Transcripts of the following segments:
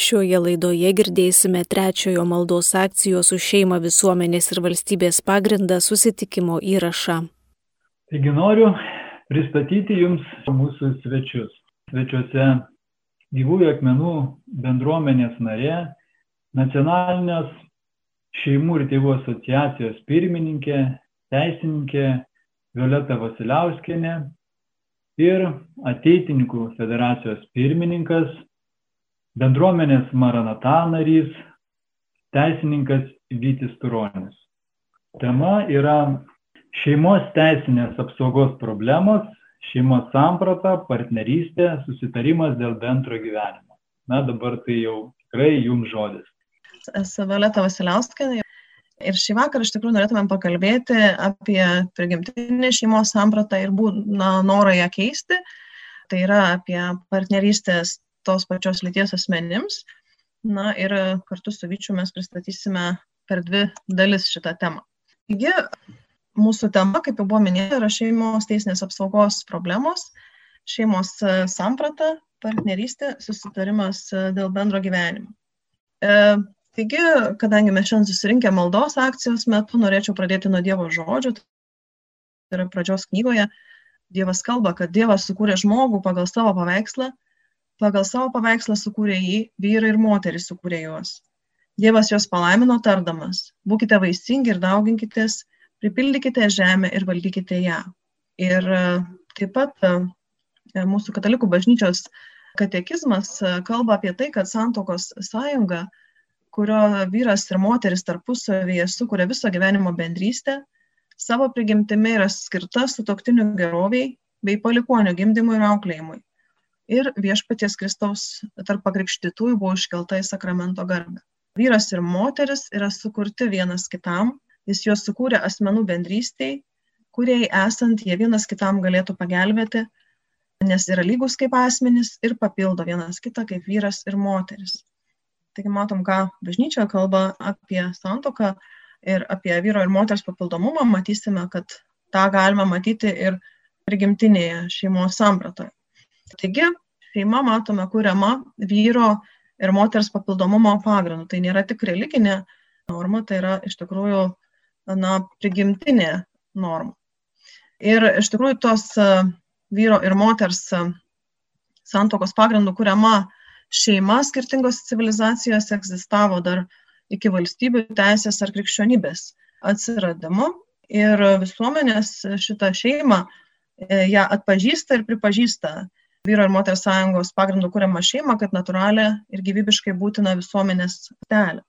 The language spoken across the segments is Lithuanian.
Šioje laidoje girdėsime trečiojo maldos akcijos už šeimą visuomenės ir valstybės pagrindą susitikimo įrašą. Taigi noriu pristatyti Jums mūsų svečius. Svečiuose gyvųjų akmenų bendruomenės narė, nacionalinės šeimų ir tėvų asociacijos pirmininkė, teisininkė Violeta Vasiliauskinė ir ateitininkų federacijos pirmininkas bendruomenės Maranata narys, teisininkas Vytis Turonis. Tema yra šeimos teisinės apsaugos problemos, šeimos samprata, partnerystė, susitarimas dėl bendro gyvenimo. Na, dabar tai jau tikrai jums žodis. Esu Violeta Vasiliauskinė ir šį vakarą iš tikrųjų norėtumėm pakalbėti apie prigimtinį šeimos sampratą ir būna norą ją keisti. Tai yra apie partnerystės tos pačios lyties asmenims. Na ir kartu su Vyčiu mes pristatysime per dvi dalis šitą temą. Taigi, mūsų tema, kaip jau buvo minėta, yra šeimos teisinės apsaugos problemos, šeimos samprata, partnerystė, susitarimas dėl bendro gyvenimo. E, taigi, kadangi mes šiandien susirinkę maldos akcijos metu, norėčiau pradėti nuo Dievo žodžio. Tai yra pradžios knygoje. Dievas kalba, kad Dievas sukūrė žmogų pagal savo paveikslą pagal savo paveikslą sukūrė jį, vyrai ir moteris sukūrė juos. Dievas juos palaimino tardamas, būkite vaisingi ir dauginkitės, pripildykite žemę ir valdykite ją. Ir e, taip pat e, mūsų katalikų bažnyčios katekizmas e, kalba apie tai, kad santokos sąjunga, kurio vyras ir moteris tarpusavyje sukuria viso gyvenimo bendrystę, savo prigimtimi yra skirta sutoktinių geroviai bei palikuonio gimdymui ir auklėjimui ir viešpaties Kristaus tarp pakrikštytųjų buvo iškelta į sakramento garbę. Vyras ir moteris yra sukurti vienas kitam, jis juos sukūrė asmenų bendrystiai, kuriai esant jie vienas kitam galėtų pagelbėti, nes yra lygus kaip asmenys ir papildo vienas kitą kaip vyras ir moteris. Taigi matom, ką bažnyčia kalba apie santoką ir apie vyro ir moters papildomumą, matysime, kad tą galima matyti ir prigimtinėje šeimos sampratoje. Taigi, šeima, matome, kuriama vyro ir moters papildomumo pagrindu. Tai nėra tik religinė norma, tai yra iš tikrųjų na, prigimtinė norma. Ir iš tikrųjų tos e, vyro ir moters e, santokos pagrindų kuriama šeima skirtingos civilizacijos egzistavo dar iki valstybių teisės ar krikščionybės atsiradimo. Ir visuomenės šitą šeimą e, ją atpažįsta ir pripažįsta vyro ir moters sąjungos pagrindų kuriamą šeimą kaip natūralią ir gyvybiškai būtiną visuomenės dalį.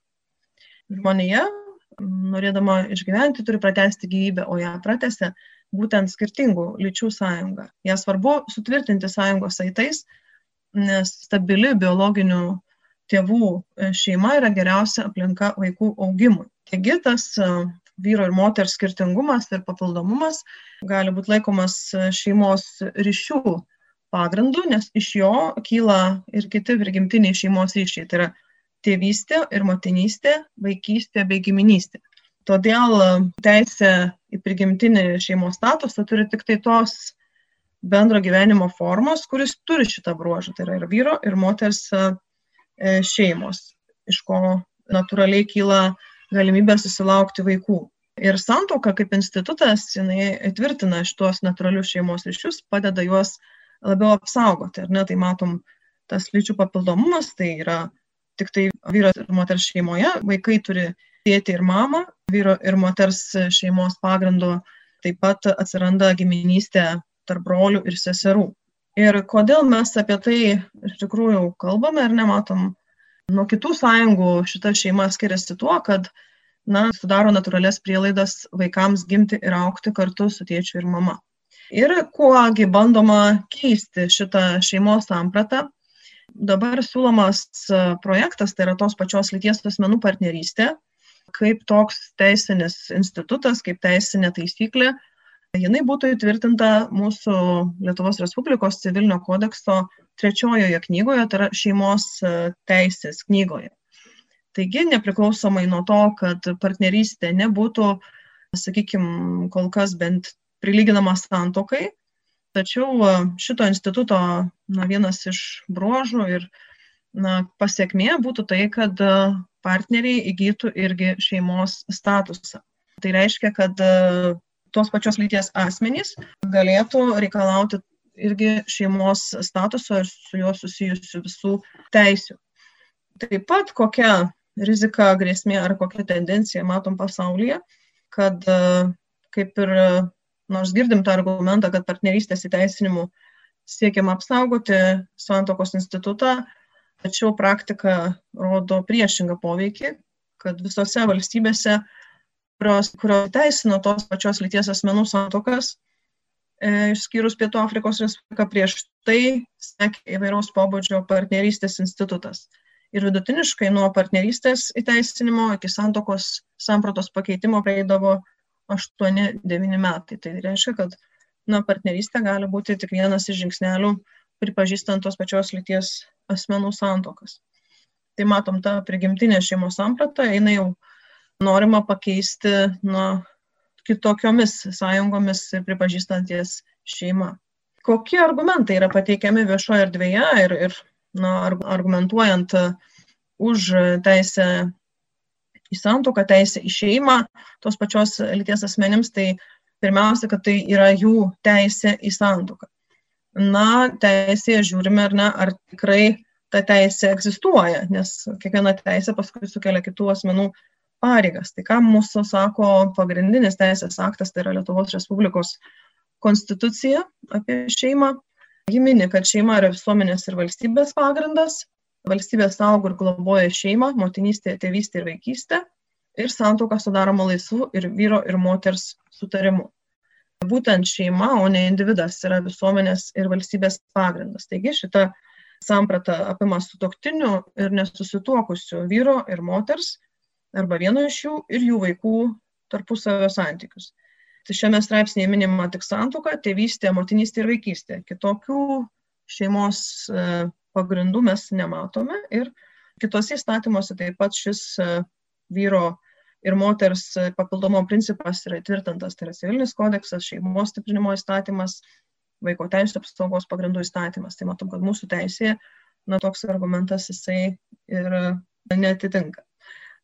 Žmonėje, norėdama išgyventi, turi pratesti gyvybę, o ją pratęsia būtent skirtingų lyčių sąjunga. Ją svarbu sutvirtinti sąjungos saitais, nes stabili biologinių tėvų šeima yra geriausia aplinka vaikų augimui. Taigi tas e, vyro ir moters skirtingumas ir papildomumas gali būti laikomas šeimos ryšių pagrindu, nes iš jo kyla ir kiti prigimtiniai šeimos ryšiai. Tai yra tėvystė ir motinystė, vaikystė bei giminystė. Todėl e, teisė į prigimtinį šeimos statusą turi tik tai tos bendro gyvenimo formos, kuris turi šitą bruožą. Tai yra ir vyro, ir moters e, e, šeimos, iš ko natūraliai kyla galimybė susilaukti vaikų. Ir santoka kaip institutas, jinai tvirtina šitos natūralius šeimos ryšius, padeda juos labiau apsaugoti, ar ne, tai matom tas lyčių papildomumas, tai yra tik tai vyras ir moters šeimoje, vaikai turi tėtį ir mamą, vyro ir moters šeimos pagrindu taip pat atsiranda giminystė tarp brolių ir seserų. Ir kodėl mes apie tai iš tikrųjų kalbame ir nematom, nuo kitų sąjungų šita šeima skiriasi tuo, kad na, sudaro natūralias prielaidas vaikams gimti ir aukti kartu su tėčiu ir mama. Ir kuogi bandoma keisti šitą šeimos sampratą. Dabar siūlomas e, projektas, tai yra tos pačios lyties asmenų partnerystė, kaip toks teisinis institutas, kaip teisinė taisyklė, jinai būtų įtvirtinta mūsų Lietuvos Respublikos civilinio kodekso trečiojoje knygoje, tai yra šeimos e, teisės knygoje. Taigi, nepriklausomai nuo to, kad partnerystė nebūtų, sakykime, kol kas bent prilyginama santokai. Tačiau šito instituto na, vienas iš bruožų ir na, pasiekmė būtų tai, kad partneriai įgytų irgi šeimos statusą. Tai reiškia, kad tos pačios lyties asmenys galėtų reikalauti irgi šeimos statuso ir su juo susijusių visų teisių. Taip pat kokia rizika, grėsmė ar kokia tendencija matom pasaulyje, kad kaip ir nors girdim tą argumentą, kad partnerystės įteisinimu siekiama apsaugoti santokos institutą, tačiau praktika rodo priešingą poveikį, kad visose valstybėse, kurios, kurios teisino tos pačios lyties asmenų santokas, e, išskyrus Pietų Afrikos Respubliką, prieš tai sekė įvairaus pobūdžio partnerystės institutas. Ir vidutiniškai nuo partnerystės įteisinimo iki santokos sampratos pakeitimo praeidavo 8-9 metai. Tai reiškia, kad na, partnerystė gali būti tik vienas iš žingsnelių pripažįstant tos pačios lyties asmenų santokas. Tai matom, ta prigimtinė šeimos samprata, jinai jau norima pakeisti na, kitokiomis sąjungomis ir pripažįstant jas šeima. Kokie argumentai yra pateikiami viešoje erdvėje ir, ir na, argumentuojant už teisę į santoką, teisę į šeimą tos pačios lyties asmenims, tai pirmiausia, kad tai yra jų teisė į santoką. Na, teisėje žiūrime, ar ne, ar tikrai ta teisė egzistuoja, nes kiekviena teisė paskui sukelia kitų asmenų pareigas. Tai ką mūsų sako pagrindinis teisės aktas, tai yra Lietuvos Respublikos konstitucija apie šeimą. Ji mini, kad šeima yra visuomenės ir valstybės pagrindas, valstybė saugo ir globoja šeimą, motinystę, tėvystę ir vaikystę ir santoka sudaroma laisvų ir vyro ir moters sutarimu. Būtent šeima, o ne individas yra visuomenės ir valstybės pagrindas. Taigi šita samprata apima sutoktinių ir nesusituokusių vyro ir moters arba vieno iš jų ir jų vaikų tarpusavio santykius. Tai šiame straipsnėje minima tik santuoka, tėvystė, motinystė ir vaikystė. Kitokių šeimos e, pagrindų mes nematome ir kitose įstatymuose taip pat šis e, vyro ir moters papildomo principas yra įtvirtintas, tai yra civilinis kodeksas, šeimos stiprinimo įstatymas, vaiko teisų apsaugos pagrindų įstatymas. Tai matom, kad mūsų teisėje na, toks argumentas jisai ir netitinka.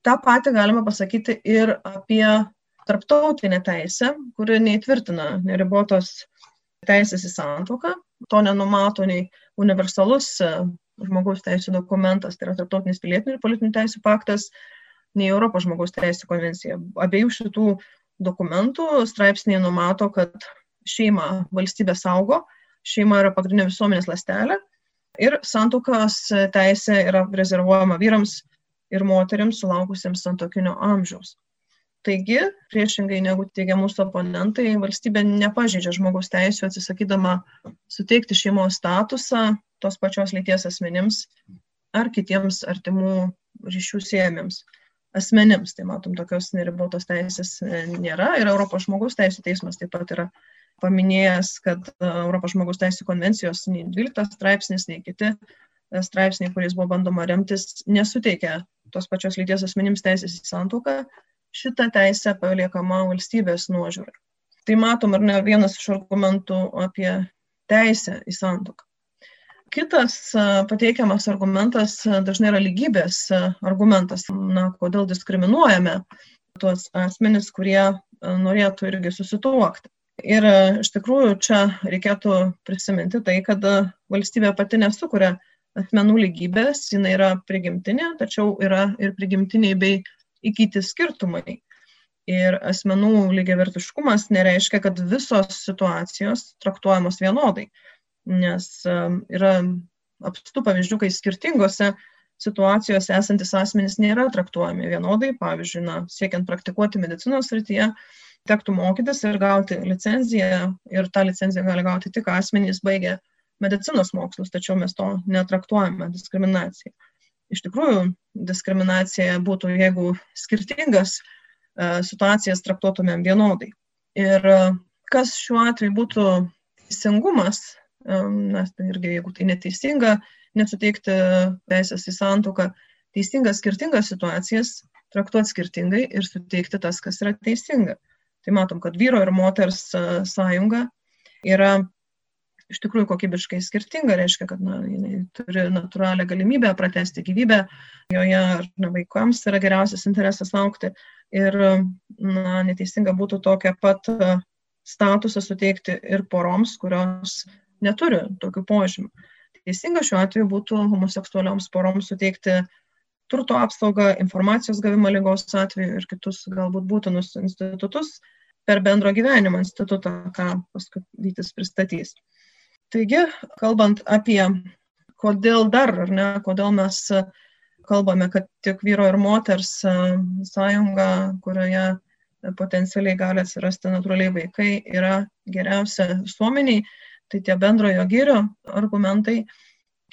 Ta pati galima pasakyti ir apie tarptautinę teisę, kuri neįtvirtina neribotos teisės į santoką, to nenumato nei universalus e, žmogaus teisų dokumentas, tai yra Tarptautinis pilietinių ir politinių teisų paktas, nei Europos žmogaus teisų konvencija. Abiejų šitų dokumentų straipsniai numato, kad šeima valstybė saugo, šeima yra pagrindinė visuomenės lastelė ir santokos teisė yra rezervuojama vyrams ir moteriams sulaukusiems santokinio amžiaus. Taigi, priešingai negu teigia mūsų oponentai, valstybė nepažeidžia žmogaus teisų atsisakydama suteikti šeimos statusą tos pačios lyties asmenims ar kitiems artimų ryšių siejamiems asmenims. Tai matom, tokios neribotos teisės e, nėra ir Europos žmogaus teisų teismas taip pat yra paminėjęs, kad e, Europos žmogaus teisų konvencijos nei 12 straipsnis, nei kiti e, straipsniai, kuriais buvo bandoma remtis, nesuteikia tos pačios lyties asmenims teisės į santuoką šita teisė paliekama valstybės nuožiūrai. Tai matom ar ne vienas iš argumentų apie teisę į santoką. Kitas pateikiamas argumentas dažnai yra lygybės argumentas, na, kodėl diskriminuojame tuos asmenis, kurie norėtų irgi susituokti. Ir iš tikrųjų čia reikėtų prisiminti tai, kad valstybė pati nesukuria asmenų lygybės, jinai yra prigimtinė, tačiau yra ir prigimtiniai bei įgyti skirtumai. Ir asmenų lygiavertiškumas nereiškia, kad visos situacijos traktuojamos vienodai, nes um, yra apstų pavyzdžių, kai skirtingose situacijose esantis asmenys nėra traktuojami vienodai. Pavyzdžiui, na, siekiant praktikuoti medicinos srityje, tektų mokytis ir gauti licenciją ir tą licenciją gali gauti tik asmenys baigę medicinos mokslus, tačiau mes to netraktuojame diskriminaciją iš tikrųjų diskriminacija būtų, jeigu skirtingas e, situacijas traktuotumėm vienodai. Ir e, kas šiuo atveju būtų teisingumas, e, nes tai irgi, jeigu tai neteisinga, nesuteikti teisės į santuoką, teisinga skirtingas situacijas traktuoti skirtingai ir suteikti tas, kas yra teisinga. Tai matom, kad vyro ir moters sąjunga yra iš tikrųjų kokybiškai skirtinga, reiškia, kad na, jinai turi natūralią galimybę pratesti gyvybę, joje na, vaikams yra geriausias interesas aukti ir na, neteisinga būtų tokią pat statusą suteikti ir poroms, kurios neturi tokių požymių. Teisinga šiuo atveju būtų homoseksualioms poroms suteikti turto apsaugą, informacijos gavimą lygos atveju ir kitus galbūt būtinus institutus per bendro gyvenimo institutą, ką paskui Vytis pristatys. Taigi, kalbant apie kodėl dar, ar ne, kodėl mes kalbame, kad tik vyro ir moters sąjunga, kurioje potencialiai gali atsirasti natūraliai vaikai, yra geriausia visuomeniai, tai tie bendrojo gyrio argumentai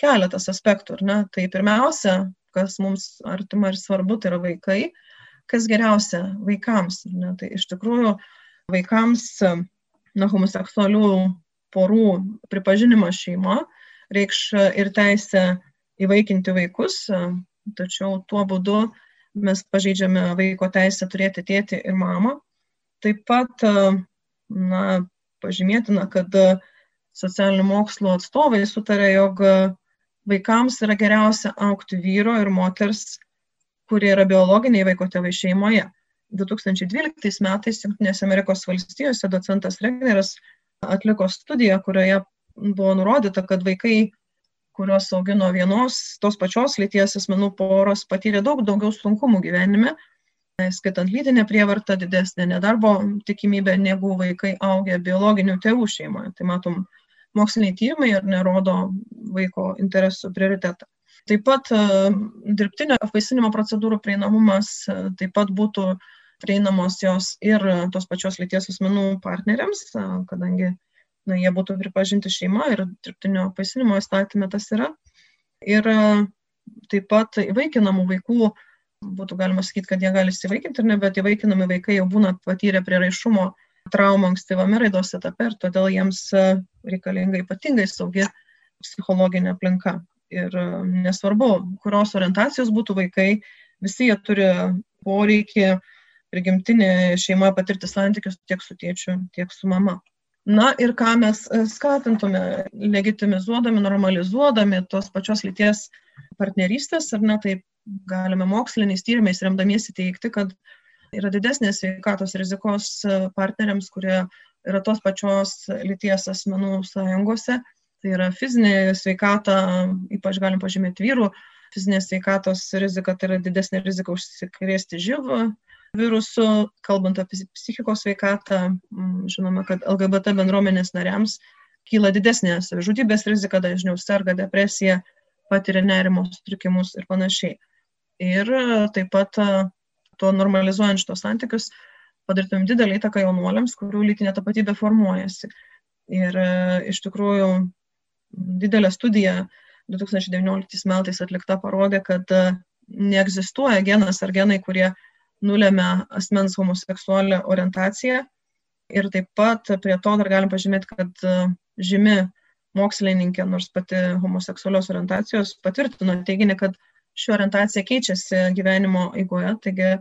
keletas aspektų. Ne? Tai pirmiausia, kas mums artima ir svarbu, tai yra vaikai. Kas geriausia vaikams? Ne? Tai iš tikrųjų vaikams na, homoseksualių porų pripažinimas šeima reikš ir teisę įvaikinti vaikus, tačiau tuo būdu mes pažeidžiame vaiko teisę turėti tėtį ir mamą. Taip pat, na, pažymėtina, kad socialinių mokslo atstovai sutarė, jog vaikams yra geriausia aukti vyro ir moters, kurie yra biologiniai vaiko tėvai šeimoje. 2012 metais Junktinėse Amerikos valstijose docentas Regneris atliko studiją, kurioje buvo nurodyta, kad vaikai, kuriuos augino vienos, tos pačios lyties asmenų poros, patyrė daug daugiau sunkumų gyvenime, skaitant lytinę prievartą, didesnė nedarbo tikimybė negu vaikai augę biologinių tėvų šeimoje. Tai matom, moksliniai tyrimai ir nerodo vaiko interesų prioritetą. Taip pat e, dirbtinio apvaisinimo procedūrų prieinamumas e, taip pat būtų prieinamos jos ir tos pačios lyties asmenų partneriams, kadangi na, jie būtų pripažinti šeima ir dirbtinio paisinimo įstatymė tas yra. Ir taip pat įvaikinamų vaikų, būtų galima sakyti, kad jie gali įsivaikinti ir ne, bet įvaikinami vaikai jau būna patyrę priraišumo traumą ankstyvame raidos etape ir todėl jiems reikalinga ypatingai saugi psichologinė aplinka. Ir nesvarbu, kurios orientacijos būtų vaikai, visi jie turi poreikį prigimtinė šeima patirti santykius tiek su tėčiu, tiek su mama. Na ir ką mes e, skatintume, legitimizuodami, normalizuodami tos pačios lyties partnerystės, ar ne, tai galime moksliniais tyrimais remdamiesi teikti, kad yra didesnės sveikatos rizikos e, partneriams, kurie yra tos pačios lyties asmenų sąjungose. Tai yra fizinė sveikata, ypač galim pažymėti vyrų, fizinė sveikatos rizika, tai yra didesnė rizika užsikrėsti žyvą virusų, kalbant apie psichikos sveikatą, žinome, kad LGBT bendruomenės nariams kyla didesnė savižudybės rizika, dažniau serga depresija, patiria nerimo sutrikimus ir panašiai. Ir taip pat tuo normalizuojant šitos santykius padarytumėm didelį įtaką jaunuoliams, kurių lytinė tapatybė formuojasi. Ir iš tikrųjų didelė studija 2019 metais atlikta parodė, kad neegzistuoja genas ar genai, kurie nulėmė asmens homoseksualią orientaciją. Ir taip pat prie to dar galim pažymėti, kad e, žymi mokslininkė, nors pati homoseksualios orientacijos, patvirtino teiginį, kad ši orientacija keičiasi gyvenimo eigoje, taigi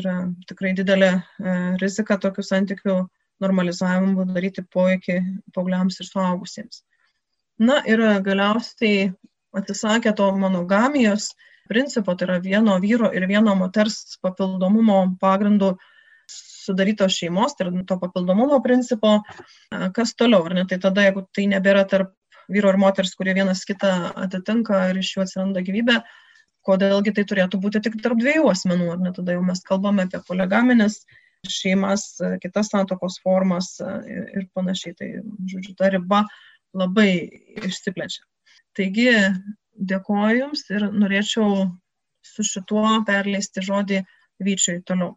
yra tikrai didelė e, rizika tokių santykių normalizavimų daryti poveikį paaugliams ir suaugusiems. Na ir galiausiai atsisakė to monogamijos principo, tai yra vieno vyro ir vieno moters papildomumo pagrindų sudarytos šeimos, tai yra to papildomumo principo, kas toliau, ar ne, tai tada, jeigu tai nebėra tarp vyro ir moters, kurie vienas kitą atitinka ir iš jų atsiranda gyvybė, kodėlgi tai turėtų būti tik tarp dviejų asmenų, ar ne, tada jau mes kalbame apie poligaminės šeimas, kitas santokos formas ir panašiai, tai, žodžiu, ta riba labai išsiplečia. Taigi, dėkoju Jums ir norėčiau su šituo perleisti žodį Vyčiui toliau.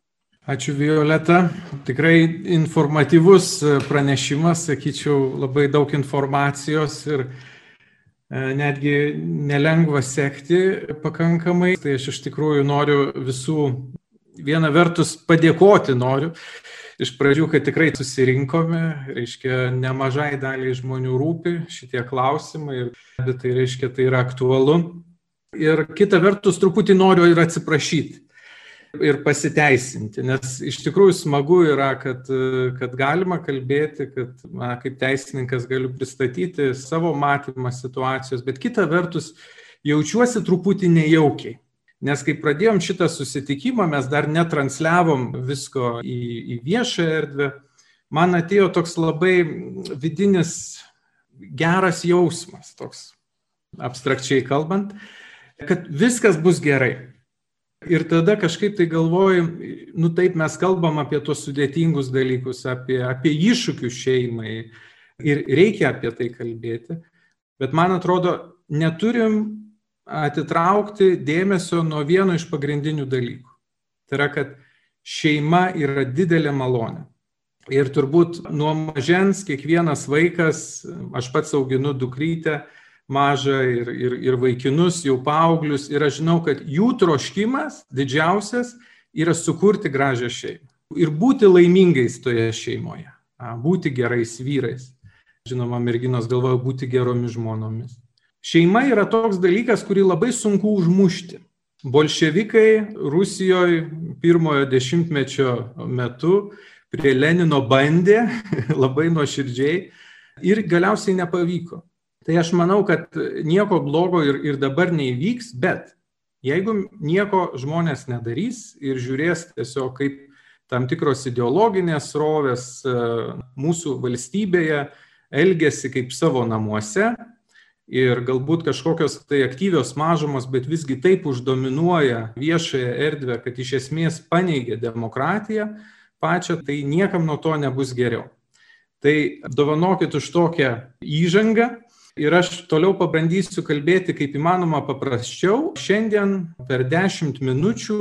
Ačiū Violeta. Tikrai informatyvus pranešimas, sakyčiau, labai daug informacijos ir e, netgi nelengva sekti pakankamai. Tai aš iš tikrųjų noriu visų, viena vertus padėkoti noriu iš pradžių, kad tikrai susirinkome, reiškia, nemažai daliai žmonių rūpi šitie klausimai, bet tai reiškia, tai yra aktualu. Ir kita vertus, truputį noriu ir atsiprašyti. ir pasiteisinti, nes iš tikrųjų smagu yra, kad, kad galima kalbėti, kad na, kaip teisininkas galiu pristatyti savo matymą situacijos, bet kita vertus jaučiuosi truputį nejaukiai. Nes kai pradėjom šitą susitikimą, mes dar netransliavom visko į, į viešą erdvę, man atėjo toks labai vidinis geras jausmas, toks abstrakčiai kalbant, kad viskas bus gerai. Ir tada kažkaip tai galvoju, nu taip mes kalbam apie tos sudėtingus dalykus, apie, apie iššūkius šeimai ir reikia apie tai kalbėti, bet man atrodo, neturim atitraukti dėmesio nuo vieno iš pagrindinių dalykų. Tai yra, kad šeima yra didelė malonė. Ir turbūt nuo mažens kiekvienas vaikas, aš pats auginu dukrytę, mažą ir, ir, ir vaikinus, jau paauglius. Ir aš žinau, kad jų troškimas didžiausias yra sukurti gražią šeimą. Ir būti laimingais toje šeimoje. Būti gerais vyrais. Žinoma, merginos galvoja būti geromis žmonomis. Šeima yra toks dalykas, kurį labai sunku užmušti. Bolševikai Rusijoje pirmojo dešimtmečio metu prie Lenino bandė labai nuoširdžiai ir galiausiai nepavyko. Tai aš manau, kad nieko blogo ir, ir dabar neįvyks, bet jeigu nieko žmonės nedarys ir žiūrės tiesiog kaip tam tikros ideologinės rovės e, mūsų valstybėje elgesi kaip savo namuose ir galbūt kažkokios tai aktyvios mažumos, bet visgi taip uždominuoja viešąją erdvę, kad iš esmės paneigia demokratiją pačią, tai niekam nuo to nebus geriau. Tai dovanokit už tokią įžangą ir aš toliau pabandysiu kalbėti kaip įmanoma paprasčiau. Šiandien per 10 minučių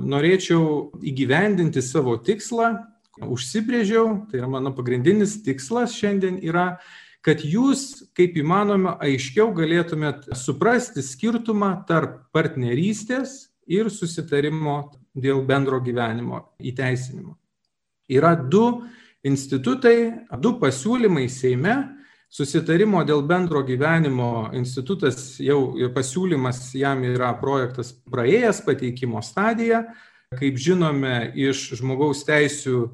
norėčiau įgyvendinti savo tikslą, užsibrėžiau, tai yra mano pagrindinis tikslas šiandien yra, kad jūs kaip įmanoma aiškiau galėtumėt suprasti skirtumą tarp partnerystės ir susitarimo dėl bendro gyvenimo įteisinimo. Yra du institutai, du pasiūlymai Seime, Susitarimo dėl bendro gyvenimo institutas jau pasiūlymas jam yra projektas praėjęs pateikimo stadiją. Kaip žinome iš žmogaus teisų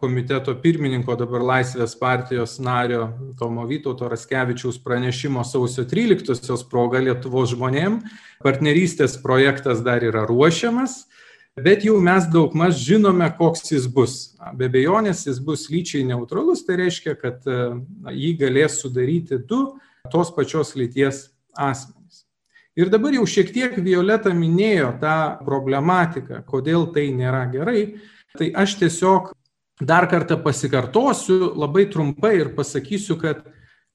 komiteto pirmininko dabar Laisvės partijos nario Tomo Vytauto Raskevičiaus pranešimo sausio 13-osios proga Lietuvos žmonėm, partnerystės projektas dar yra ruošiamas bet jau mes daugmaž žinome, koks jis bus. Be bejonės jis bus lyčiai neutralus, tai reiškia, kad jį galės sudaryti du tos pačios lyties asmenys. Ir dabar jau šiek tiek Violeta minėjo tą problematiką, kodėl tai nėra gerai, tai aš tiesiog dar kartą pasikartosiu labai trumpai ir pasakysiu, kad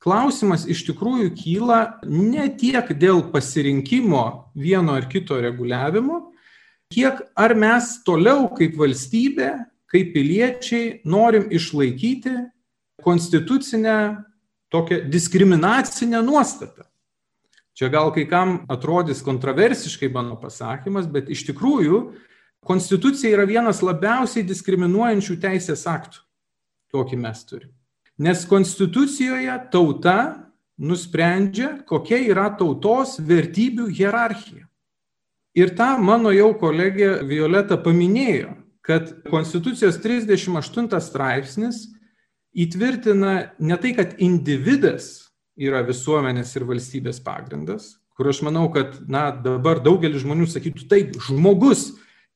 klausimas iš tikrųjų kyla ne tiek dėl pasirinkimo vieno ar kito reguliavimo, kiek ar mes toliau kaip valstybė, kaip piliečiai norim išlaikyti konstitucinę tokią diskriminacinę nuostatą. Čia gal kai kam atrodys kontroversiškai mano pasakymas, bet iš tikrųjų konstitucija yra vienas labiausiai diskriminuojančių teisės aktų, kokį mes turime. Nes konstitucijoje tauta nusprendžia, kokia yra tautos vertybių hierarchija. Ir tą mano jau kolegė Violeta paminėjo, kad Konstitucijos 38 straipsnis įtvirtina ne tai, kad individas yra visuomenės ir valstybės pagrindas, kur aš manau, kad na, dabar daugelis žmonių sakytų, taip, žmogus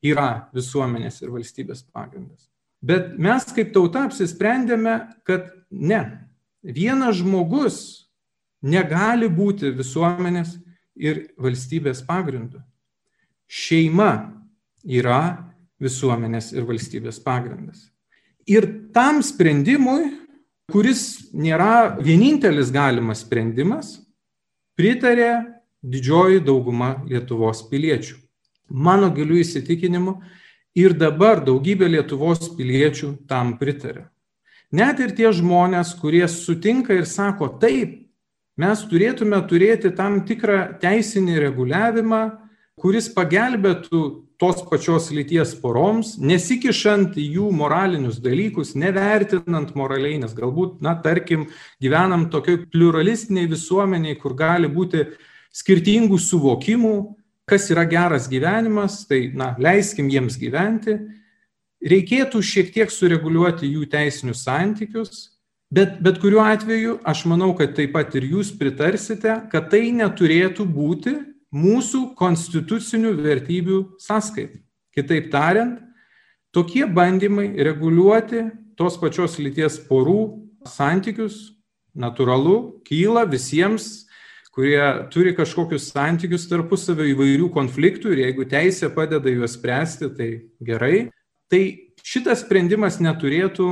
yra visuomenės ir valstybės pagrindas. Bet mes kaip tauta apsisprendėme, kad ne, vienas žmogus negali būti visuomenės ir valstybės pagrindu šeima yra visuomenės ir valstybės pagrindas. Ir tam sprendimui, kuris nėra vienintelis galimas sprendimas, pritarė didžioji dauguma Lietuvos piliečių. Mano giliu įsitikinimu ir dabar daugybė Lietuvos piliečių tam pritarė. Net ir tie žmonės, kurie sutinka ir sako, taip, mes turėtume turėti tam tikrą teisinį reguliavimą, kuris pagelbėtų tos pačios lyties poroms, nesikišant į jų moralinius dalykus, nevertinant moraliai, nes galbūt, na, tarkim, gyvenam tokioj pluralistiniai visuomeniai, kur gali būti skirtingų suvokimų kas yra geras gyvenimas, tai, na, leiskim jiems gyventi, reikėtų šiek tiek sureguliuoti jų teisinius santykius, bet bet kuriuo atveju aš manau, kad taip pat ir jūs pritarsite, kad tai neturėtų būti mūsų konstitucinių vertybių sąskaita. Kitaip tariant, tokie bandymai reguliuoti tos pačios lyties porų santykius natūralu kyla visiems kurie turi kažkokius santykius tarpusavio įvairių konfliktų ir jeigu teisė padeda juos spręsti, tai gerai. Tai šitas sprendimas neturėtų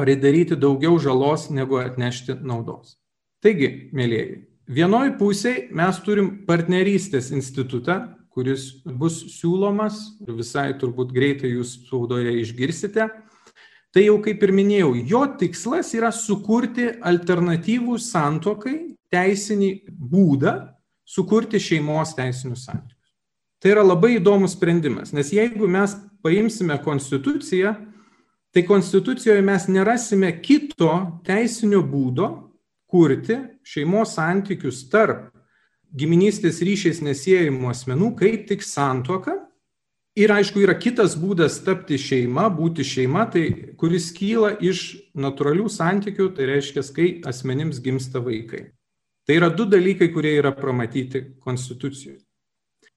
padaryti daugiau žalos negu atnešti naudos. Taigi, mėlyjeji, vienoj pusėje mes turim partnerystės institutą, kuris bus siūlomas visai turbūt greitai jūs spaudoje išgirsite. Tai jau kaip ir minėjau, jo tikslas yra sukurti alternatyvų santokai teisinį būdą sukurti šeimos teisinius santykius. Tai yra labai įdomus sprendimas, nes jeigu mes paimsime konstituciją, tai konstitucijoje mes nerasime kito teisinio būdo kurti šeimos santykius tarp giminystės ryšiais nesėjimų asmenų, kaip tik santuoka. Ir aišku, yra kitas būdas tapti šeima, būti šeima, tai kuris kyla iš natūralių santykių, tai reiškia, kai asmenims gimsta vaikai. Tai yra du dalykai, kurie yra pramatyti Konstitucijoje.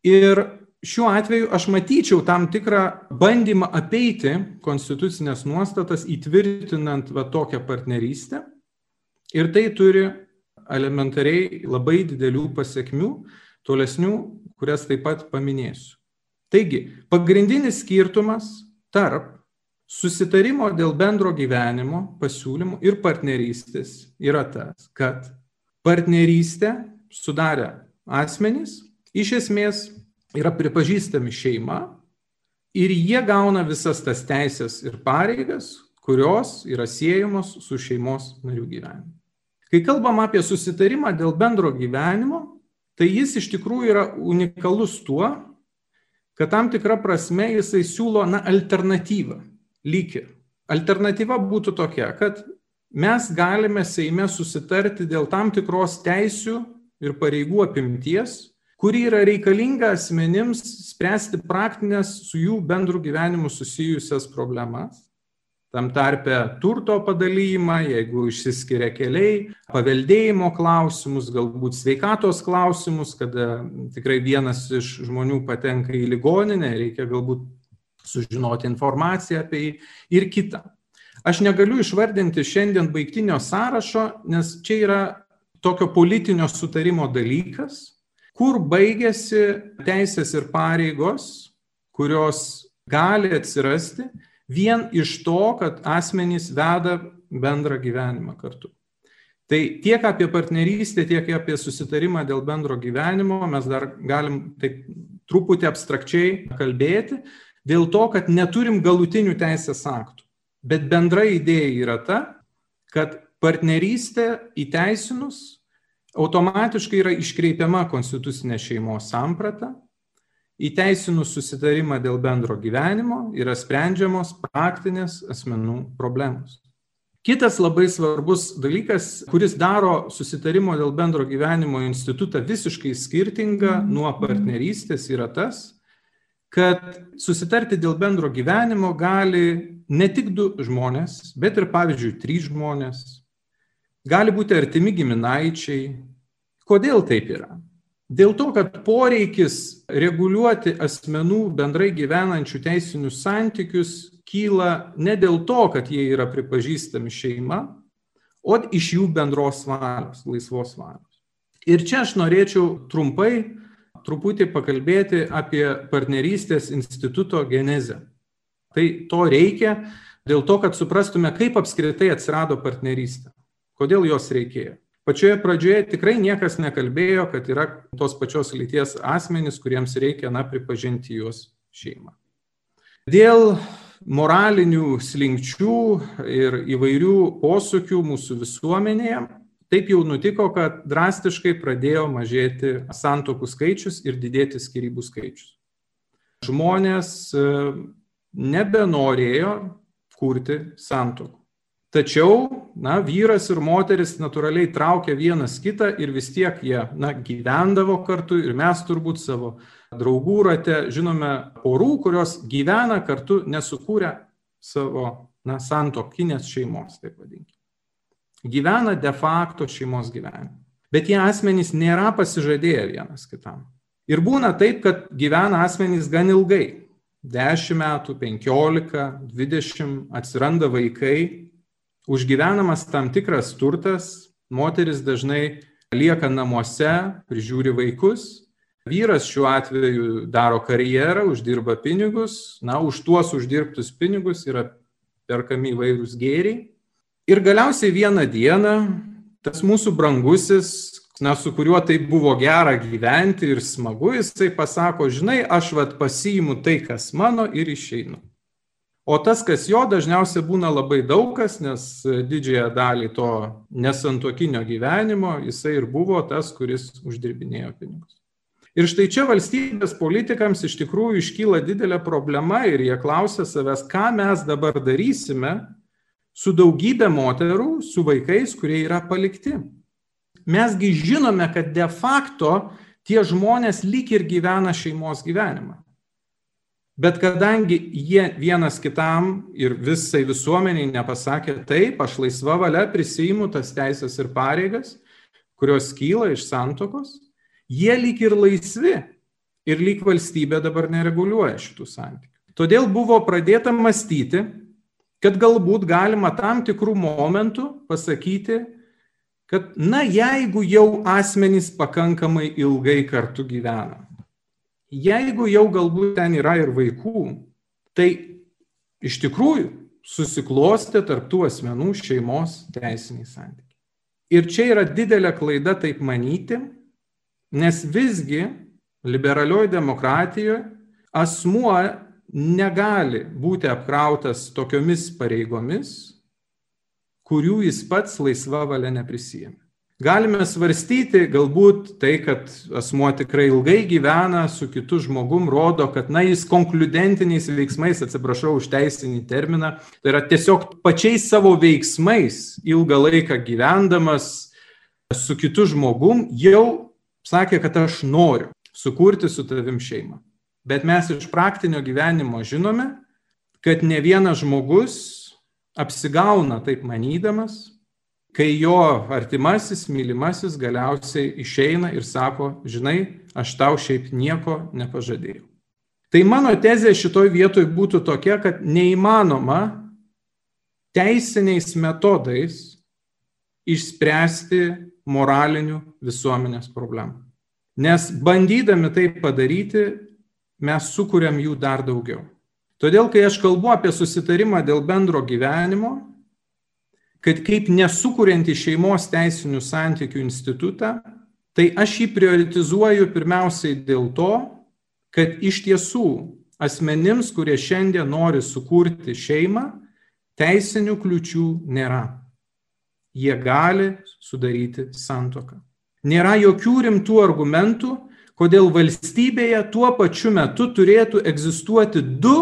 Ir šiuo atveju aš matyčiau tam tikrą bandymą apeiti konstitucinės nuostatas, įtvirtinant va tokią partnerystę. Ir tai turi elementariai labai didelių pasiekmių, tolesnių, kurias taip pat paminėsiu. Taigi, pagrindinis skirtumas tarp susitarimo dėl bendro gyvenimo pasiūlymų ir partnerystės yra tas, kad partnerystę sudarę asmenys iš esmės yra pripažįstami šeima ir jie gauna visas tas teisės ir pareigas, kurios yra siejamos su šeimos narių gyvenimu. Kai kalbam apie susitarimą dėl bendro gyvenimo, tai jis iš tikrųjų yra unikalus tuo, kad tam tikra prasme jisai siūlo na, alternatyvą, lygį. Alternatyva būtų tokia, kad mes galime Seime susitarti dėl tam tikros teisių ir pareigų apimties, kuri yra reikalinga asmenims spręsti praktinės su jų bendru gyvenimu susijusias problemas. Tam tarpe turto padalymą, jeigu išsiskiria keliai, paveldėjimo klausimus, galbūt sveikatos klausimus, kada tikrai vienas iš žmonių patenka į ligoninę, reikia galbūt sužinoti informaciją apie jį ir kitą. Aš negaliu išvardinti šiandien baigtinio sąrašo, nes čia yra tokio politinio sutarimo dalykas, kur baigėsi teisės ir pareigos, kurios gali atsirasti vien iš to, kad asmenys veda bendrą gyvenimą kartu. Tai tiek apie partnerystę, tiek apie susitarimą dėl bendro gyvenimo mes dar galim taip truputį abstrakčiai kalbėti, dėl to, kad neturim galutinių teisės aktų. Bet bendra idėja yra ta, kad partnerystė įteisinus automatiškai yra iškreipiama konstitucinė šeimos samprata, įteisinus susitarimą dėl bendro gyvenimo yra sprendžiamos praktinės asmenų problemos. Kitas labai svarbus dalykas, kuris daro susitarimo dėl bendro gyvenimo institutą visiškai skirtingą nuo partnerystės, yra tas, kad susitarti dėl bendro gyvenimo gali ne tik du žmonės, bet ir pavyzdžiui trys žmonės. Gali būti artimi giminaičiai. Kodėl taip yra? Dėl to, kad poreikis reguliuoti asmenų bendrai gyvenančių teisinius santykius kyla ne dėl to, kad jie yra pripažįstami šeima, o iš jų bendros valios, laisvos valios. Ir čia aš norėčiau trumpai truputį pakalbėti apie partnerystės instituto genezę. Tai to reikia dėl to, kad suprastume, kaip apskritai atsirado partnerystė. Kodėl jos reikėjo. Pačioje pradžioje tikrai niekas nekalbėjo, kad yra tos pačios lyties asmenys, kuriems reikia, na, pripažinti juos šeimą. Dėl moralinių slinkčių ir įvairių posūkių mūsų visuomenėje Taip jau nutiko, kad drastiškai pradėjo mažėti santokų skaičius ir didėti skirybų skaičius. Žmonės e, nebenorėjo kurti santokų. Tačiau, na, vyras ir moteris natūraliai traukia vienas kitą ir vis tiek jie, na, gyvendavo kartu ir mes turbūt savo draugų rate, žinome porų, kurios gyvena kartu nesukūrę savo, na, santokinės šeimos, taip vadinkime. Gyvena de facto šeimos gyvenimą. Bet tie asmenys nėra pasižadėję vienas kitam. Ir būna taip, kad gyvena asmenys gan ilgai. 10 metų, 15, 20, atsiranda vaikai, užgyvenamas tam tikras turtas, moteris dažnai lieka namuose, prižiūri vaikus, vyras šiuo atveju daro karjerą, uždirba pinigus, na, už tuos uždirbtus pinigus yra perkami įvairūs gėriai. Ir galiausiai vieną dieną tas mūsų brangusis, na, su kuriuo tai buvo gera gyventi ir smagu, jisai pasako, žinai, aš vad pasiimu tai, kas mano ir išeinu. O tas, kas jo, dažniausiai būna labai daugas, nes didžiąją dalį to nesantokinio gyvenimo jisai ir buvo tas, kuris uždirbinėjo pinigus. Ir štai čia valstybės politikams iš tikrųjų iškyla didelė problema ir jie klausia savęs, ką mes dabar darysime su daugybė moterų, su vaikais, kurie yra palikti. Mesgi žinome, kad de facto tie žmonės lyg ir gyvena šeimos gyvenimą. Bet kadangi jie vienas kitam ir visai visuomeniai nepasakė taip, aš laisva valia prisijimu tas teisės ir pareigas, kurios kyla iš santokos, jie lyg ir laisvi ir lyg valstybė dabar nereguliuoja šitų santykių. Todėl buvo pradėta mąstyti, kad galbūt galima tam tikrų momentų pasakyti, kad, na, jeigu jau asmenys pakankamai ilgai kartu gyvena, jeigu jau galbūt ten yra ir vaikų, tai iš tikrųjų susiklostė tarptų asmenų šeimos teisiniai santykiai. Ir čia yra didelė klaida taip manyti, nes visgi liberalioji demokratijoje asmuo negali būti apkrautas tokiomis pareigomis, kurių jis pats laisva valia neprisijėmė. Galime svarstyti, galbūt tai, kad asmuo tikrai ilgai gyvena su kitu žmogum, rodo, kad, na, jis konkludentiniais veiksmais, atsiprašau už teisinį terminą, tai yra tiesiog pačiais savo veiksmais ilgą laiką gyvendamas su kitu žmogum, jau sakė, kad aš noriu sukurti su tavim šeimą. Bet mes iš praktinio gyvenimo žinome, kad ne vienas žmogus apsigauna taip manydamas, kai jo artimasis, mylimasis galiausiai išeina ir sako, žinai, aš tau šiaip nieko nepažadėjau. Tai mano tezė šitoj vietoj būtų tokia, kad neįmanoma teisiniais metodais išspręsti moralinių visuomenės problemų. Nes bandydami tai padaryti, mes sukūrėm jų dar daugiau. Todėl, kai aš kalbu apie susitarimą dėl bendro gyvenimo, kad kaip nesukurianti šeimos teisinių santykių institutą, tai aš jį prioritizuoju pirmiausiai dėl to, kad iš tiesų asmenims, kurie šiandien nori sukurti šeimą, teisinių kliučių nėra. Jie gali sudaryti santoką. Nėra jokių rimtų argumentų, kodėl valstybėje tuo pačiu metu turėtų egzistuoti du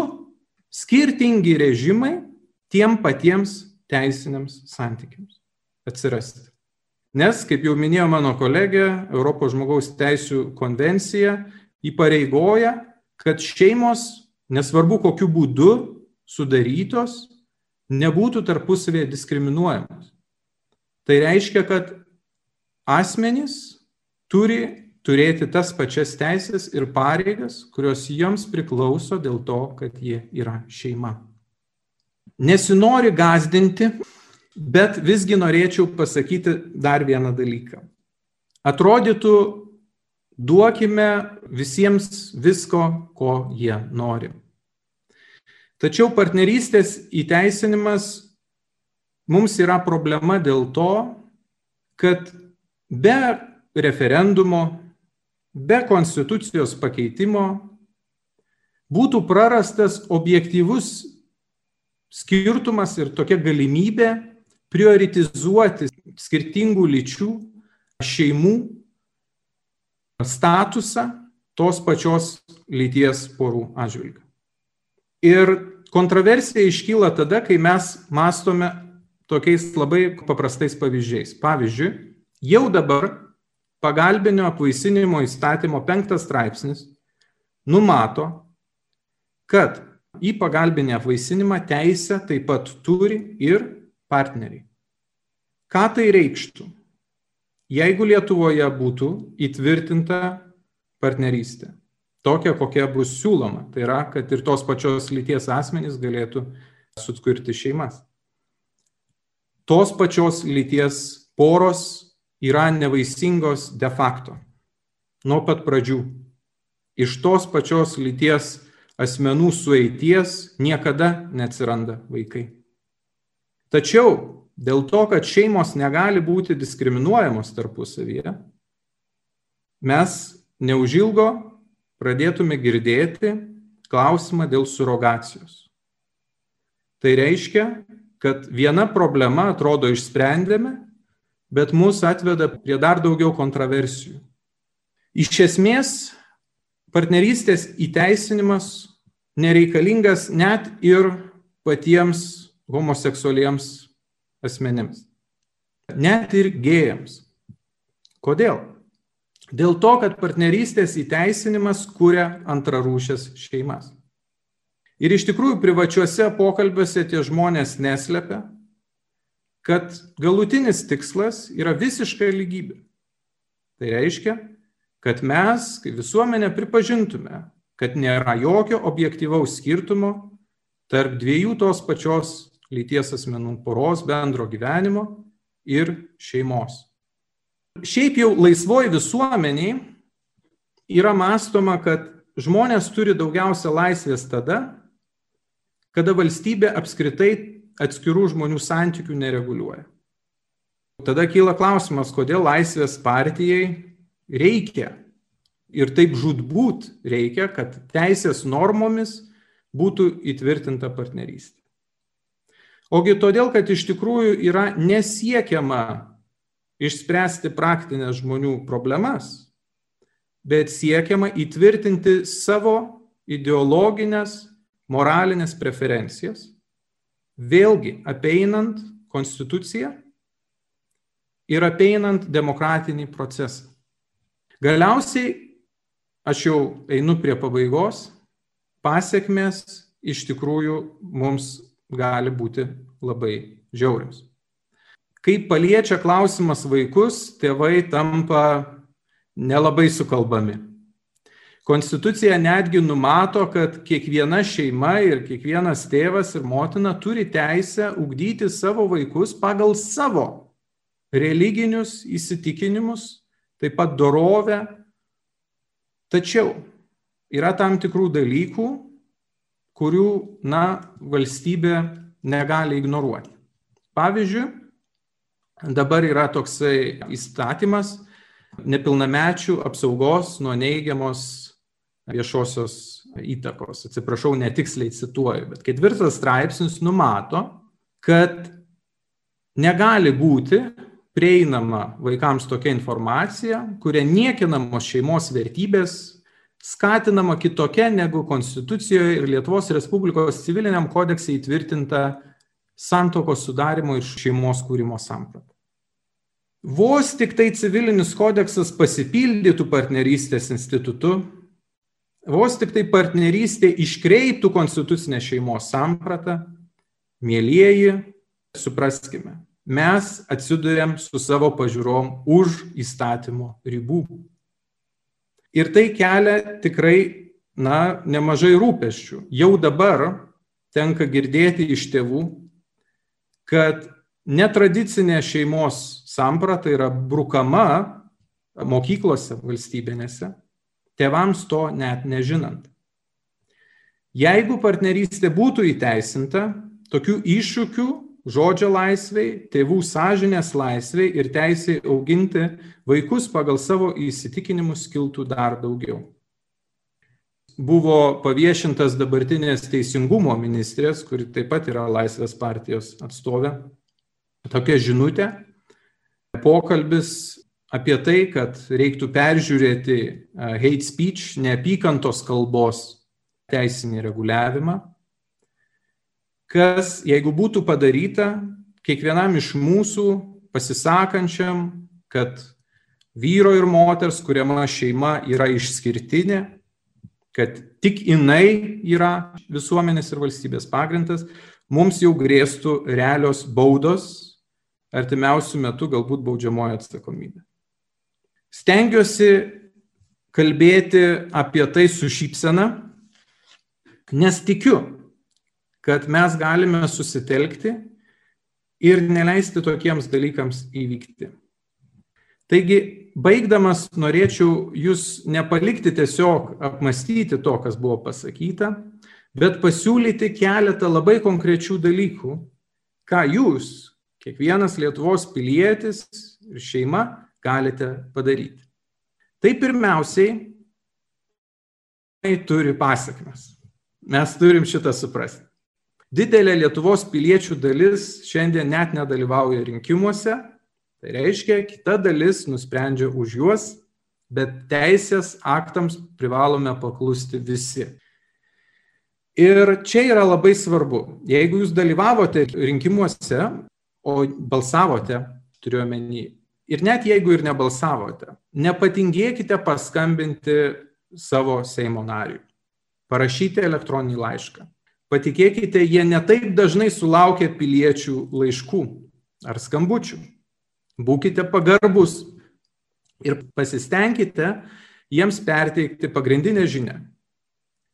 skirtingi režimai tiem patiems teisiniams santykiams atsirasti. Nes, kaip jau minėjo mano kolegė, Europos žmogaus teisų konvencija įpareigoja, kad šeimos, nesvarbu kokiu būdu sudarytos, nebūtų tarpusavėje diskriminuojamos. Tai reiškia, kad asmenys turi turėti tas pačias teisės ir pareigas, kurios jiems priklauso dėl to, kad jie yra šeima. Nesinori gazdinti, bet visgi norėčiau pasakyti dar vieną dalyką. Atrodytų, duokime visiems visko, ko jie nori. Tačiau partnerystės įteisinimas mums yra problema dėl to, kad be referendumo, be konstitucijos pakeitimo būtų prarastas objektyvus skirtumas ir tokia galimybė prioritizuoti skirtingų lyčių šeimų statusą tos pačios lyties porų atžvilgių. Ir kontroversija iškyla tada, kai mes mastome tokiais labai paprastais pavyzdžiais. Pavyzdžiui, jau dabar pagalbinio apvaisinimo įstatymo penktas straipsnis numato, kad į pagalbinę apvaisinimą teisę taip pat turi ir partneriai. Ką tai reikštų? Jeigu Lietuvoje būtų įtvirtinta partnerystė, tokia, kokia bus siūloma, tai yra, kad ir tos pačios lyties asmenys galėtų sutkurti šeimas. Tos pačios lyties poros yra nevaisingos de facto nuo pat pradžių. Iš tos pačios lyties asmenų sueities niekada neatsiranda vaikai. Tačiau dėl to, kad šeimos negali būti diskriminuojamos tarpusavyje, mes neužilgo pradėtume girdėti klausimą dėl surogacijos. Tai reiškia, kad viena problema atrodo išsprendėme, bet mus atveda prie dar daugiau kontroversijų. Iš esmės, partnerystės įteisinimas nereikalingas net ir patiems homoseksualiems asmenims. Net ir gėjams. Kodėl? Dėl to, kad partnerystės įteisinimas kuria antrarūšės šeimas. Ir iš tikrųjų privačiuose pokalbiuose tie žmonės neslepia, kad galutinis tikslas yra visiška lygybė. Tai reiškia, kad mes, kaip visuomenė, pripažintume, kad nėra jokio objektyvaus skirtumo tarp dviejų tos pačios lyties asmenų poros bendro gyvenimo ir šeimos. Šiaip jau laisvoji visuomeniai yra mąstoma, kad žmonės turi daugiausia laisvės tada, kada valstybė apskritai atskirų žmonių santykių nereguliuoja. Tada kyla klausimas, kodėl laisvės partijai reikia ir taip žudbūt reikia, kad teisės normomis būtų įtvirtinta partnerystė. Ogi todėl, kad iš tikrųjų yra nesiekiama išspręsti praktinės žmonių problemas, bet siekiama įtvirtinti savo ideologinės, moralinės preferencijas, vėlgi apeinant konstituciją ir apeinant demokratinį procesą. Galiausiai aš jau einu prie pabaigos, pasiekmes iš tikrųjų mums gali būti labai žiaurios. Kai paliečia klausimas vaikus, tėvai tampa nelabai sukalbami. Konstitucija netgi numato, kad kiekviena šeima ir kiekvienas tėvas ir motina turi teisę ugdyti savo vaikus pagal savo religinius įsitikinimus, taip pat dorovę, Tačiau yra tam tikrų dalykų, kurių, na, valstybė negali ignoruoti. Pavyzdžiui, dabar yra toksai įstatymas nepilnamečių apsaugos nuo neigiamos viešosios įtakos. Atsiprašau, netiksliai cituoju, bet ketvirtas straipsnis numato, kad negali būti prieinama vaikams tokia informacija, kuria niekinamos šeimos vertybės, skatinama kitokia negu Konstitucijoje ir Lietuvos Respublikos civiliniam kodekse įtvirtinta santokos sudarimo ir šeimos kūrimo samprata. Vos tik tai civilinis kodeksas pasipildytų partnerystės institutu, vos tik tai partnerystė iškreiptų konstitucinę šeimos sampratą, mėlyjeji, supraskime, mes atsidurėm su savo pažiūrom už įstatymo ribų. Ir tai kelia tikrai, na, nemažai rūpeščių. Jau dabar tenka girdėti iš tėvų, kad netradicinė šeimos samprata yra brukama mokyklose valstybinėse, tėvams to net nežinant. Jeigu partnerystė būtų įteisinta, tokių iššūkių žodžio laisvei, tėvų sąžinės laisvei ir teisėjai auginti vaikus pagal savo įsitikinimus kiltų dar daugiau. Buvo paviešintas dabartinės teisingumo ministrės, kuri taip pat yra Laisvės partijos atstovė, tokia žinutė, pokalbis apie tai, kad reiktų peržiūrėti hate speech, neapykantos kalbos teisinį reguliavimą kas, jeigu būtų padaryta, kiekvienam iš mūsų pasisakančiam, kad vyro ir moters kuriama šeima yra išskirtinė, kad tik jinai yra visuomenės ir valstybės pagrindas, mums jau grėstų realios baudos, artimiausių metų galbūt baudžiamojo atsakomybė. Stengiuosi kalbėti apie tai su šypsena, nes tikiu, kad mes galime susitelkti ir neleisti tokiems dalykams įvykti. Taigi, baigdamas, norėčiau jūs nepalikti tiesiog apmastyti to, kas buvo pasakyta, bet pasiūlyti keletą labai konkrečių dalykų, ką jūs, kiekvienas Lietuvos pilietis ir šeima, galite padaryti. Tai pirmiausiai tai turi pasiekmes. Mes turim šitą suprasti. Didelė Lietuvos piliečių dalis šiandien net nedalyvauja rinkimuose, tai reiškia, kita dalis nusprendžia už juos, bet teisės aktams privalome paklusti visi. Ir čia yra labai svarbu, jeigu jūs dalyvavote rinkimuose, o balsavote, turiuomenį, ir net jeigu ir nebalsavote, nepatingėkite paskambinti savo Seimo nariui, parašyti elektroninį laišką Patikėkite, jie netaip dažnai sulaukia piliečių laiškų ar skambučių. Būkite pagarbus ir pasistengkite jiems perteikti pagrindinę žinę,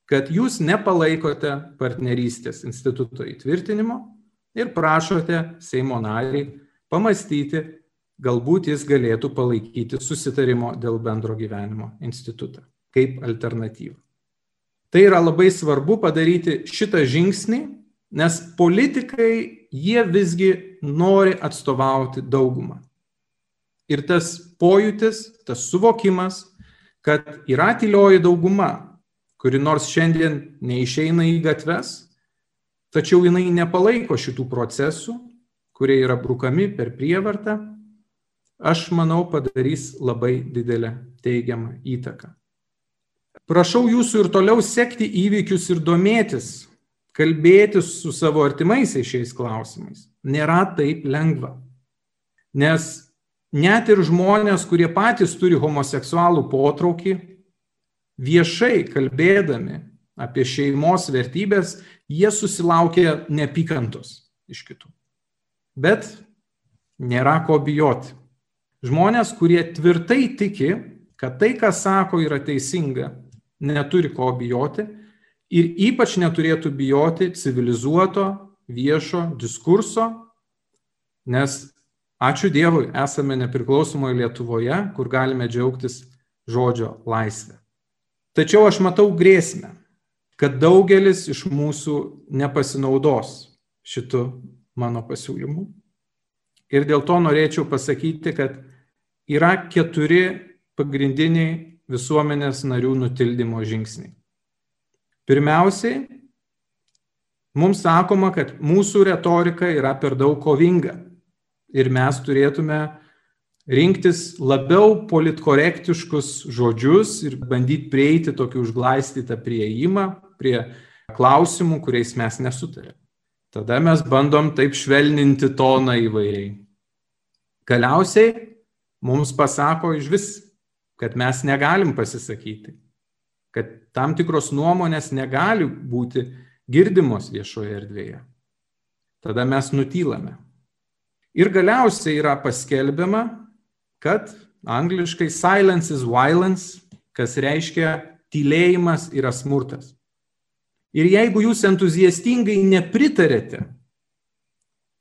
kad jūs nepalaikote partnerystės instituto įtvirtinimo ir prašote Seimo narį pamastyti, galbūt jis galėtų palaikyti susitarimo dėl bendro gyvenimo institutą kaip alternatyvą. Tai yra labai svarbu padaryti šitą žingsnį, nes politikai jie visgi nori atstovauti daugumą. Ir tas pojūtis, tas suvokimas, kad yra tylioji dauguma, kuri nors šiandien neišeina į gatves, tačiau jinai nepalaiko šitų procesų, kurie yra brukami per prievartą, aš manau padarys labai didelę teigiamą įtaką. Prašau jūsų ir toliau sekti įvykius ir domėtis, kalbėtis su savo artimaisiais šiais klausimais. Nėra taip lengva. Nes net ir žmonės, kurie patys turi homoseksualų potraukį, viešai kalbėdami apie šeimos vertybės, jie susilaukia nepykantos iš kitų. Bet nėra ko bijoti. Žmonės, kurie tvirtai tiki, kad tai, ką sako, yra teisinga, neturi ko bijoti ir ypač neturėtų bijoti civilizuoto viešo diskurso, nes ačiū Dievui esame nepriklausomoje Lietuvoje, kur galime džiaugtis žodžio laisvę. Tačiau aš matau grėsmę, kad daugelis iš mūsų nepasinaudos šitu mano pasiūlymu. Ir dėl to norėčiau pasakyti, kad yra keturi pagrindiniai visuomenės narių nutildymo žingsniai. Pirmiausiai, mums sakoma, kad mūsų retorika yra per daug kovinga ir mes turėtume rinktis labiau politkorektiškus žodžius ir bandyti prieiti tokį užglaistytą prieimą prie klausimų, kuriais mes nesutarėme. Tada mes bandom taip švelninti toną įvairiai. Galiausiai mums pasako iš vis kad mes negalim pasisakyti, kad tam tikros nuomonės negali būti girdimos viešoje erdvėje. Tada mes nutylame. Ir galiausiai yra paskelbiama, kad angliškai silence is violence, kas reiškia tylėjimas yra smurtas. Ir jeigu jūs entuziastingai nepritarėte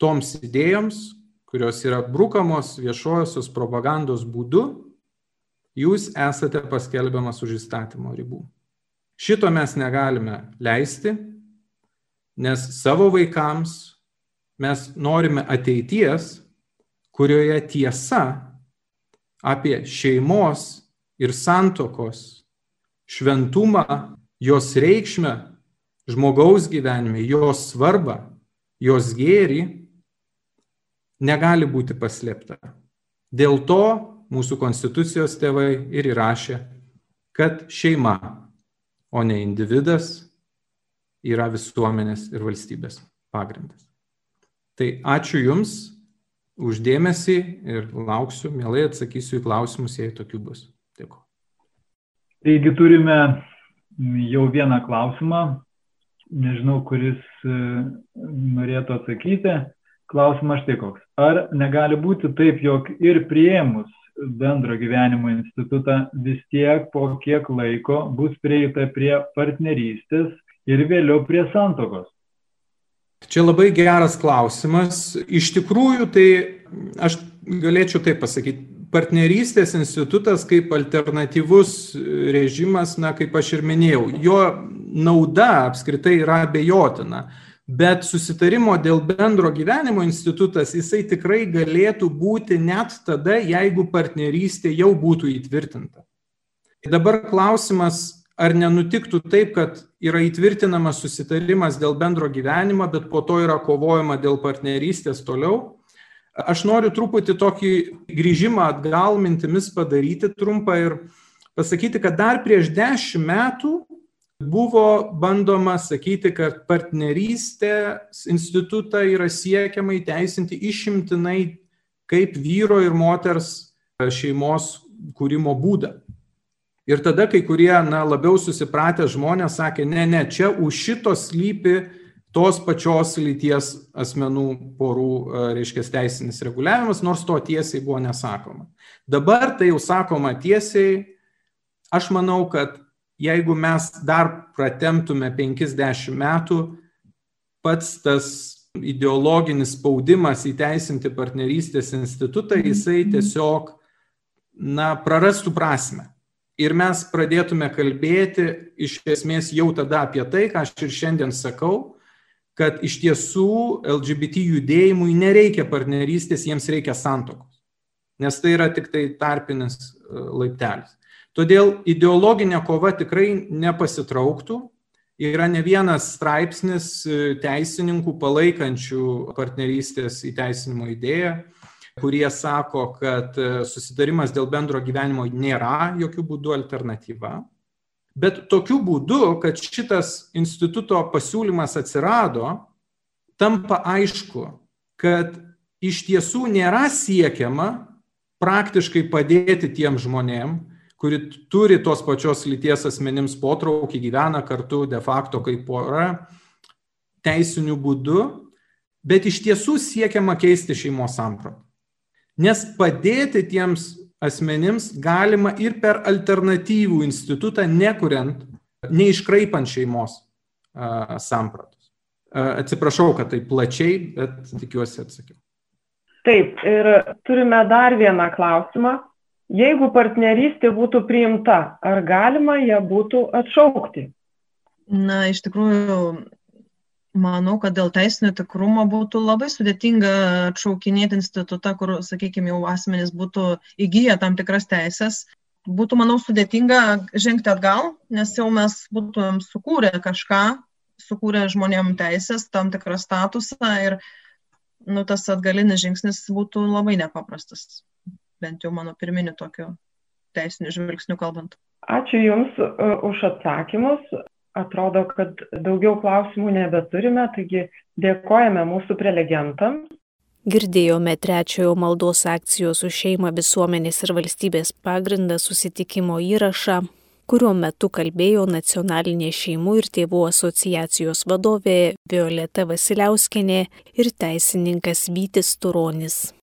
toms idėjoms, kurios yra brukamos viešojosios propagandos būdu, jūs esate paskelbiamas už įstatymo ribų. Šito mes negalime leisti, nes savo vaikams mes norime ateities, kurioje tiesa apie šeimos ir santokos šventumą, jos reikšmę žmogaus gyvenime, jos svarbą, jos gėrį negali būti paslėpta. Dėl to mūsų konstitucijos tėvai ir įrašė, kad šeima, o ne individas, yra visuomenės ir valstybės pagrindas. Tai ačiū Jums uždėmesį ir lauksiu, mielai atsakysiu į klausimus, jei tokių bus. Dėkui. Taigi turime jau vieną klausimą, nežinau, kuris e, norėtų atsakyti. Klausimas štai koks. Ar negali būti taip, jog ir prieimus bendro gyvenimo institutą vis tiek po kiek laiko bus prieita prie partnerystės ir vėliau prie santokos? Čia labai geras klausimas. Iš tikrųjų, tai aš galėčiau taip pasakyti, partnerystės institutas kaip alternatyvus režimas, na, kaip aš ir minėjau, jo nauda apskritai yra abejotina, bet susitarimo dėl bendro gyvenimo institutas, jisai tikrai galėtų būti net tada, jeigu partnerystė jau būtų įtvirtinta. Dabar klausimas, ar nenutiktų taip, kad yra įtvirtinamas susitarimas dėl bendro gyvenimo, bet po to yra kovojama dėl partnerystės toliau. Aš noriu truputį tokį grįžimą atgal mintimis padaryti trumpą ir pasakyti, kad dar prieš dešimt metų buvo bandoma sakyti, kad partnerystės institutą yra siekiama įteisinti išimtinai kaip vyro ir moters šeimos kūrimo būdą. Ir tada kai kurie na, labiau susipratę žmonės sakė, ne, ne, čia už šito slypi tos pačios lyties asmenų porų, e, reiškia, teisinis reguliavimas, nors to tiesiai buvo nesakoma. Dabar tai jau sakoma tiesiai. Aš manau, kad jeigu mes dar pratemtume 50 metų, pats tas ideologinis spaudimas įteisinti partnerystės institutą, jisai tiesiog, na, prarastų prasme ir mes pradėtume kalbėti iš esmės jau tada apie tai, ką aš ir šiandien sakau, kad iš tiesų LGBT judėjimui nereikia partnerystės, jiems reikia santokos. Nes tai yra tik tai tarpinis e, laiptelis. Todėl ideologinė kova tikrai nepasitrauktų. Yra ne vienas straipsnis e, teisininkų palaikančių partnerystės įteisinimo idėją kurie sako, kad e, susidarimas dėl bendro gyvenimo nėra jokių būdų alternatyva. Bet tokiu būdu, kad šitas instituto pasiūlymas atsirado, tampa aišku, kad iš tiesų nėra siekiama praktiškai padėti tiem žmonėm, kuri turi tos pačios lyties asmenims potraukį, gyvena kartu de facto kaip pora, teisiniu būdu, bet iš tiesų siekiama keisti šeimos sampratą. Nes padėti tiems asmenims galima ir per alternatyvų institutą, nekuriant, neiškraipant šeimos sampratos. Atsiprašau, kad tai plačiai, bet tikiuosi atsakiau. Taip, ir turime dar vieną klausimą. Jeigu partnerystė būtų priimta, ar galima ją būtų atšaukti? Na, iš tikrųjų, manau kad dėl teisinio tikrumo būtų labai sudėtinga atšaukinėti institutą, kur, sakykime, jau asmenys būtų įgyję tam tikras teisės. Būtų, manau, sudėtinga žengti atgal, nes jau mes būtumėm sukūrę kažką, sukūrę žmonėm teisės, tam tikrą statusą ir nu, tas atgalinis žingsnis būtų labai nepaprastas, bent jau mano pirminiu tokiu teisiniu žvilgsniu kalbant. Ačiū Jums uh, už atsakymus atrodo, kad daugiau klausimų nebeturime, taigi dėkojame mūsų prelegentams. Girdėjome trečiojo maldos akcijos už šeimą visuomenės ir valstybės pagrindą susitikimo įrašą, kurio metu kalbėjo nacionalinė šeimų ir tėvų asociacijos vadovė Violeta Vasiliauskenė ir teisininkas Vytis Turonis.